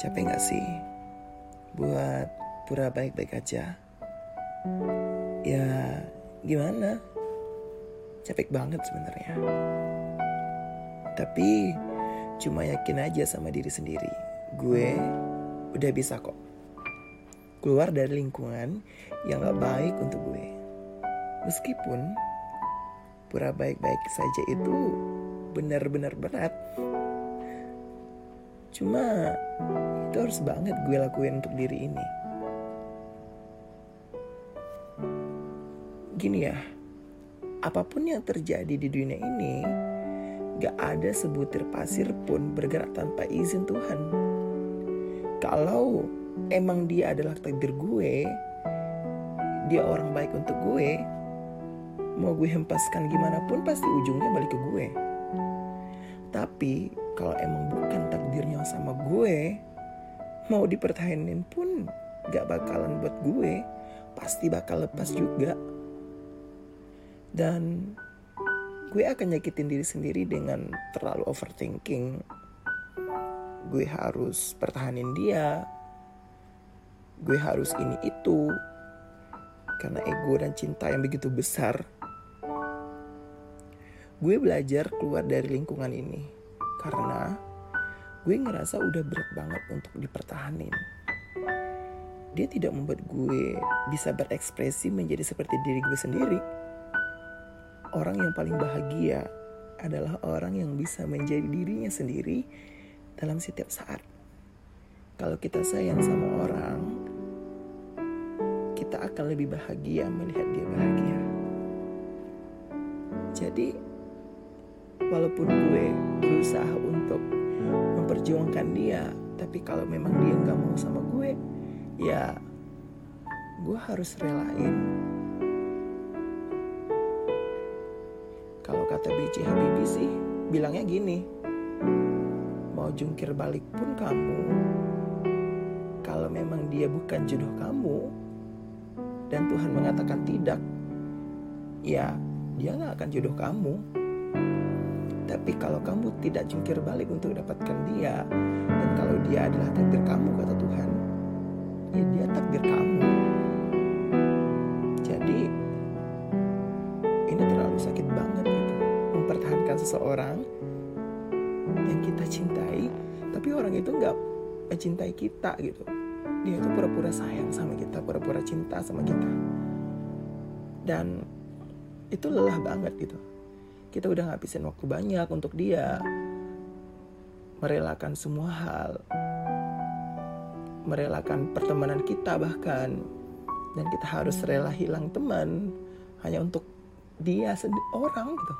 Capek gak sih buat pura baik-baik aja? Ya gimana? Capek banget sebenarnya. Tapi cuma yakin aja sama diri sendiri. Gue udah bisa kok. Keluar dari lingkungan yang gak baik untuk gue. Meskipun pura baik-baik saja itu benar-benar berat. Cuma itu harus banget gue lakuin untuk diri ini. Gini ya, apa pun yang terjadi di dunia ini, gak ada sebutir pasir pun bergerak tanpa izin Tuhan. Kalau emang dia adalah takdir gue, dia orang baik untuk gue, mau gue hempaskan gimana pun pasti ujungnya balik ke gue. Tapi kalau emang bukan takdirnya sama gue, mau dipertahanin pun gak bakalan buat gue, pasti bakal lepas juga. Dan gue akan nyakitin diri sendiri dengan terlalu overthinking. Gue harus pertahanin dia. Gue harus ini itu. Karena ego dan cinta yang begitu besar. Gue belajar keluar dari lingkungan ini. Karena gue ngerasa udah berat banget untuk dipertahanin. Dia tidak membuat gue bisa berekspresi menjadi seperti diri gue sendiri orang yang paling bahagia adalah orang yang bisa menjadi dirinya sendiri dalam setiap saat. Kalau kita sayang sama orang, kita akan lebih bahagia melihat dia bahagia. Jadi, walaupun gue berusaha untuk memperjuangkan dia, tapi kalau memang dia nggak mau sama gue, ya gue harus relain Kalau kata BJ Habibie sih bilangnya gini, mau jungkir balik pun kamu, kalau memang dia bukan jodoh kamu, dan Tuhan mengatakan tidak, ya dia nggak akan jodoh kamu. Tapi kalau kamu tidak jungkir balik untuk dapatkan dia, dan kalau dia adalah takdir kamu kata Tuhan, ya dia takdir kamu. Jadi ini terlalu sakit banget gitu. Mempertahankan seseorang yang kita cintai tapi orang itu nggak mencintai kita gitu. Dia itu pura-pura sayang sama kita pura-pura cinta sama kita. Dan itu lelah banget gitu kita udah ngabisin waktu banyak untuk dia. Merelakan semua hal. Merelakan pertemanan kita bahkan. Dan kita harus rela hilang teman hanya untuk dia orang gitu.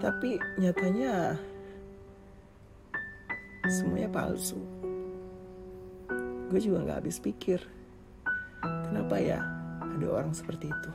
Tapi nyatanya semuanya palsu. Gue juga nggak habis pikir kenapa ya ada orang seperti itu